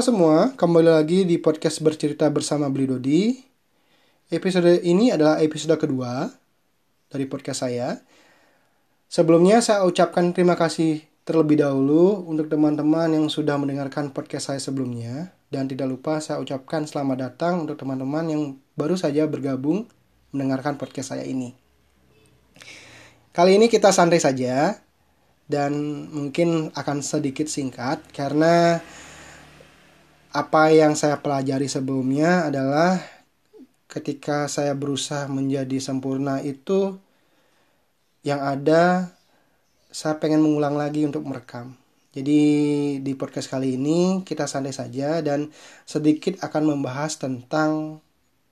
semua, kembali lagi di podcast bercerita bersama Beli Dodi. Episode ini adalah episode kedua dari podcast saya. Sebelumnya saya ucapkan terima kasih terlebih dahulu untuk teman-teman yang sudah mendengarkan podcast saya sebelumnya. Dan tidak lupa saya ucapkan selamat datang untuk teman-teman yang baru saja bergabung mendengarkan podcast saya ini. Kali ini kita santai saja dan mungkin akan sedikit singkat karena apa yang saya pelajari sebelumnya adalah ketika saya berusaha menjadi sempurna itu yang ada saya pengen mengulang lagi untuk merekam. Jadi di podcast kali ini kita santai saja dan sedikit akan membahas tentang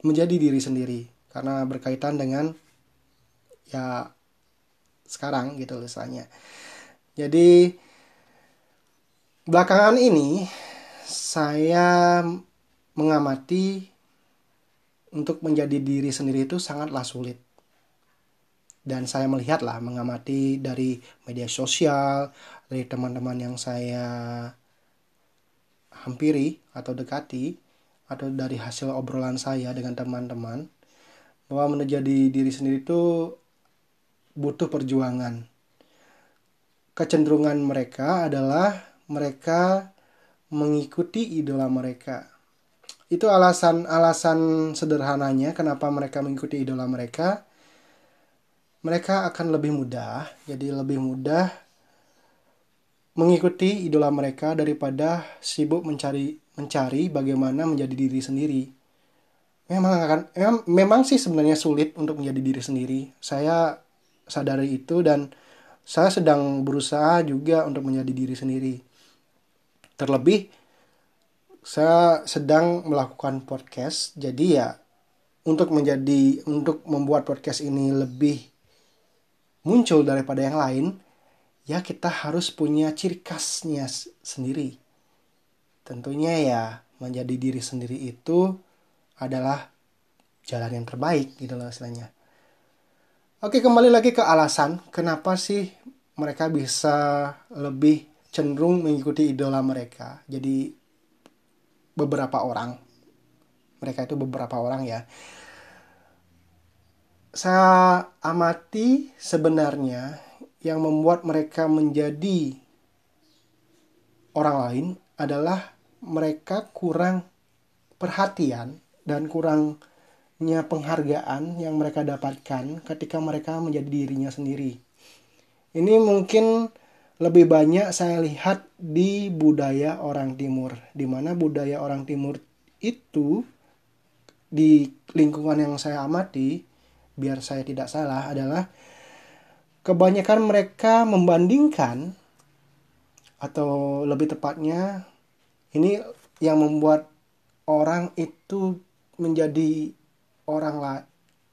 menjadi diri sendiri karena berkaitan dengan ya sekarang gitu misalnya. Jadi belakangan ini saya mengamati untuk menjadi diri sendiri itu sangatlah sulit. Dan saya melihatlah mengamati dari media sosial, dari teman-teman yang saya hampiri atau dekati, atau dari hasil obrolan saya dengan teman-teman, bahwa menjadi diri sendiri itu butuh perjuangan kecenderungan mereka adalah mereka mengikuti idola mereka. Itu alasan-alasan sederhananya kenapa mereka mengikuti idola mereka. Mereka akan lebih mudah, jadi lebih mudah mengikuti idola mereka daripada sibuk mencari mencari bagaimana menjadi diri sendiri. Memang akan memang, memang sih sebenarnya sulit untuk menjadi diri sendiri. Saya sadari itu dan saya sedang berusaha juga untuk menjadi diri sendiri. Terlebih, saya sedang melakukan podcast, jadi ya untuk menjadi untuk membuat podcast ini lebih muncul daripada yang lain, ya kita harus punya ciri khasnya sendiri. Tentunya ya menjadi diri sendiri itu adalah jalan yang terbaik gitu loh istilahnya. Oke, kembali lagi ke alasan kenapa sih mereka bisa lebih cenderung mengikuti idola mereka. Jadi beberapa orang mereka itu beberapa orang ya. Saya amati sebenarnya yang membuat mereka menjadi orang lain adalah mereka kurang perhatian dan kurang nya penghargaan yang mereka dapatkan ketika mereka menjadi dirinya sendiri. Ini mungkin lebih banyak saya lihat di budaya orang timur, di mana budaya orang timur itu di lingkungan yang saya amati, biar saya tidak salah adalah kebanyakan mereka membandingkan atau lebih tepatnya ini yang membuat orang itu menjadi orang la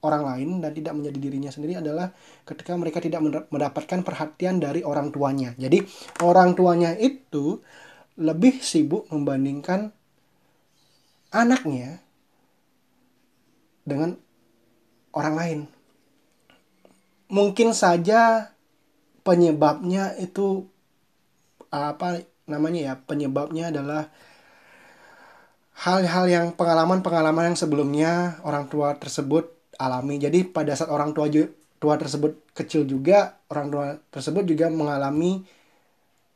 orang lain dan tidak menjadi dirinya sendiri adalah ketika mereka tidak mendapatkan perhatian dari orang tuanya. Jadi orang tuanya itu lebih sibuk membandingkan anaknya dengan orang lain. Mungkin saja penyebabnya itu apa namanya ya? Penyebabnya adalah hal-hal yang pengalaman-pengalaman yang sebelumnya orang tua tersebut alami. Jadi pada saat orang tua tua tersebut kecil juga, orang tua tersebut juga mengalami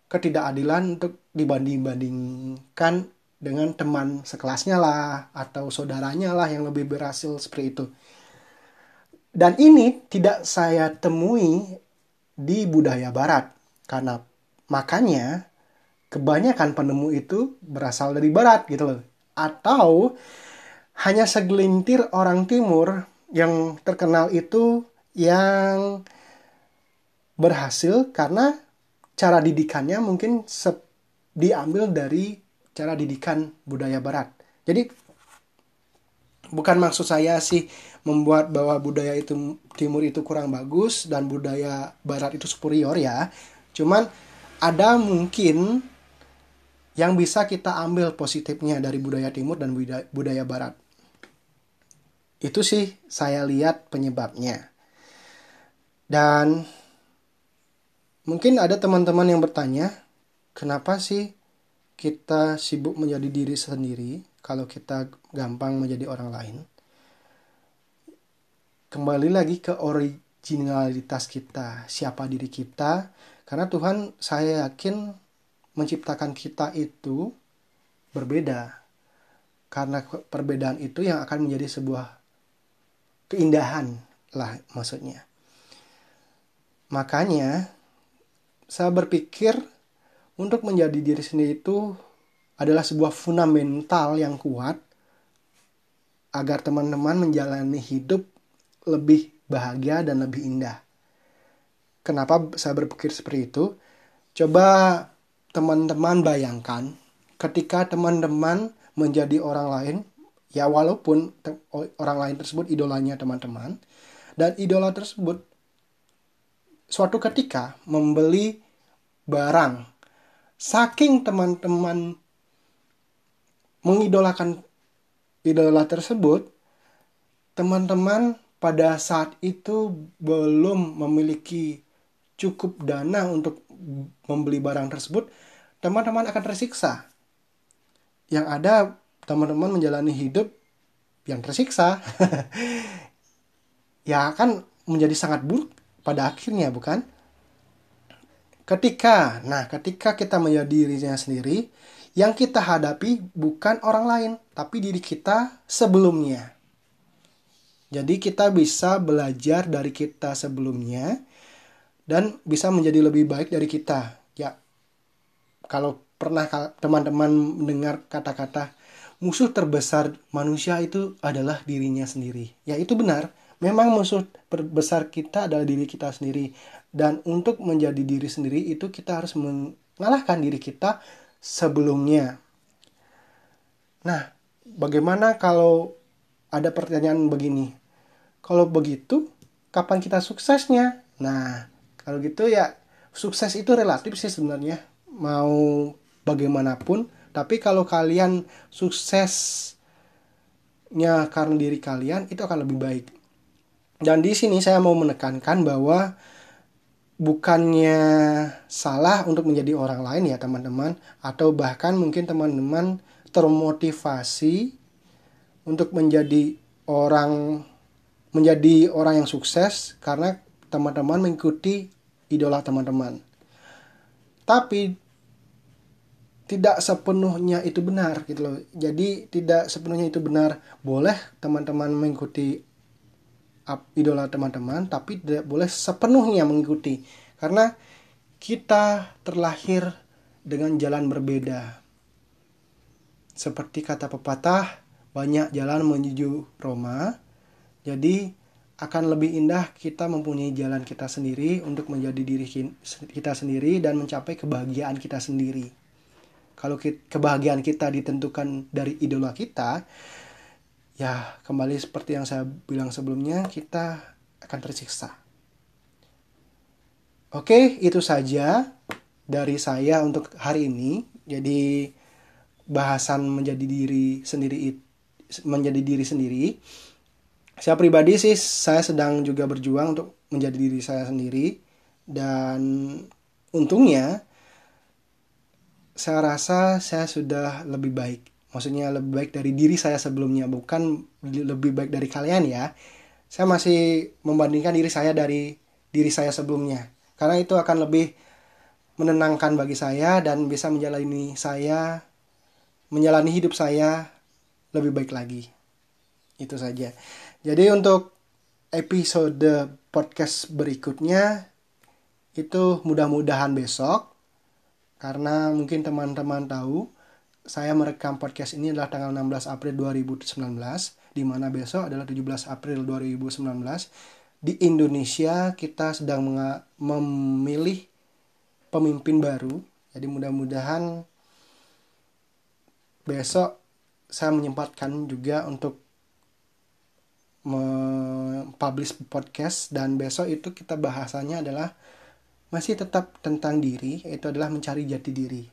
ketidakadilan untuk dibanding-bandingkan dengan teman sekelasnya lah atau saudaranya lah yang lebih berhasil seperti itu. Dan ini tidak saya temui di budaya barat karena makanya kebanyakan penemu itu berasal dari barat gitu loh atau hanya segelintir orang timur yang terkenal itu yang berhasil karena cara didikannya mungkin diambil dari cara didikan budaya barat. Jadi bukan maksud saya sih membuat bahwa budaya itu timur itu kurang bagus dan budaya barat itu superior ya. Cuman ada mungkin yang bisa kita ambil positifnya dari budaya timur dan budaya, barat. Itu sih saya lihat penyebabnya. Dan mungkin ada teman-teman yang bertanya, kenapa sih kita sibuk menjadi diri sendiri, kalau kita gampang menjadi orang lain, kembali lagi ke originalitas kita, siapa diri kita, karena Tuhan saya yakin menciptakan kita itu berbeda. Karena perbedaan itu yang akan menjadi sebuah keindahan lah maksudnya. Makanya saya berpikir untuk menjadi diri sendiri itu adalah sebuah fundamental yang kuat agar teman-teman menjalani hidup lebih bahagia dan lebih indah. Kenapa saya berpikir seperti itu? Coba teman-teman bayangkan ketika teman-teman menjadi orang lain, ya walaupun orang lain tersebut idolanya teman-teman, dan idola tersebut suatu ketika membeli barang, saking teman-teman mengidolakan idola tersebut, teman-teman pada saat itu belum memiliki cukup dana untuk membeli barang tersebut, teman-teman akan tersiksa. Yang ada teman-teman menjalani hidup yang tersiksa. ya akan menjadi sangat buruk pada akhirnya, bukan? Ketika, nah ketika kita menjadi dirinya sendiri, yang kita hadapi bukan orang lain, tapi diri kita sebelumnya. Jadi kita bisa belajar dari kita sebelumnya dan bisa menjadi lebih baik dari kita. Ya, kalau pernah teman-teman mendengar kata-kata musuh terbesar manusia itu adalah dirinya sendiri. Ya, itu benar. Memang musuh terbesar kita adalah diri kita sendiri. Dan untuk menjadi diri sendiri itu kita harus mengalahkan diri kita sebelumnya. Nah, bagaimana kalau ada pertanyaan begini? Kalau begitu, kapan kita suksesnya? Nah, kalau gitu ya sukses itu relatif sih sebenarnya mau bagaimanapun tapi kalau kalian suksesnya karena diri kalian itu akan lebih baik dan di sini saya mau menekankan bahwa bukannya salah untuk menjadi orang lain ya teman-teman atau bahkan mungkin teman-teman termotivasi untuk menjadi orang menjadi orang yang sukses karena teman-teman mengikuti idola teman-teman. Tapi tidak sepenuhnya itu benar gitu loh. Jadi tidak sepenuhnya itu benar. Boleh teman-teman mengikuti idola teman-teman, tapi tidak boleh sepenuhnya mengikuti. Karena kita terlahir dengan jalan berbeda. Seperti kata pepatah, banyak jalan menuju Roma. Jadi akan lebih indah kita mempunyai jalan kita sendiri untuk menjadi diri kita sendiri dan mencapai kebahagiaan kita sendiri. Kalau kebahagiaan kita ditentukan dari idola kita, ya kembali seperti yang saya bilang sebelumnya, kita akan tersiksa. Oke, itu saja dari saya untuk hari ini. Jadi bahasan menjadi diri sendiri menjadi diri sendiri saya pribadi sih saya sedang juga berjuang untuk menjadi diri saya sendiri dan untungnya saya rasa saya sudah lebih baik. Maksudnya lebih baik dari diri saya sebelumnya bukan lebih baik dari kalian ya. Saya masih membandingkan diri saya dari diri saya sebelumnya. Karena itu akan lebih menenangkan bagi saya dan bisa menjalani saya menjalani hidup saya lebih baik lagi. Itu saja. Jadi untuk episode podcast berikutnya itu mudah-mudahan besok karena mungkin teman-teman tahu saya merekam podcast ini adalah tanggal 16 April 2019 di mana besok adalah 17 April 2019 di Indonesia kita sedang memilih pemimpin baru. Jadi mudah-mudahan besok saya menyempatkan juga untuk mempublish podcast. Dan besok itu kita bahasanya adalah masih tetap tentang diri itu adalah mencari jati diri.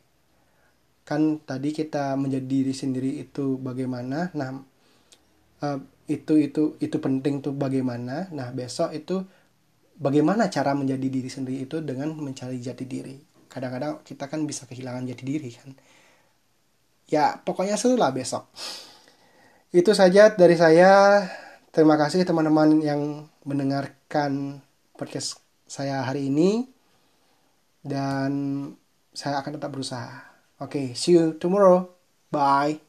Kan tadi kita menjadi diri sendiri itu bagaimana? Nah uh, itu itu itu penting tuh bagaimana? Nah besok itu bagaimana cara menjadi diri sendiri itu dengan mencari jati diri. Kadang-kadang kita kan bisa kehilangan jati diri kan. Ya pokoknya seru lah besok. Itu saja dari saya. Terima kasih teman-teman yang mendengarkan podcast saya hari ini dan saya akan tetap berusaha. Oke okay, see you tomorrow. Bye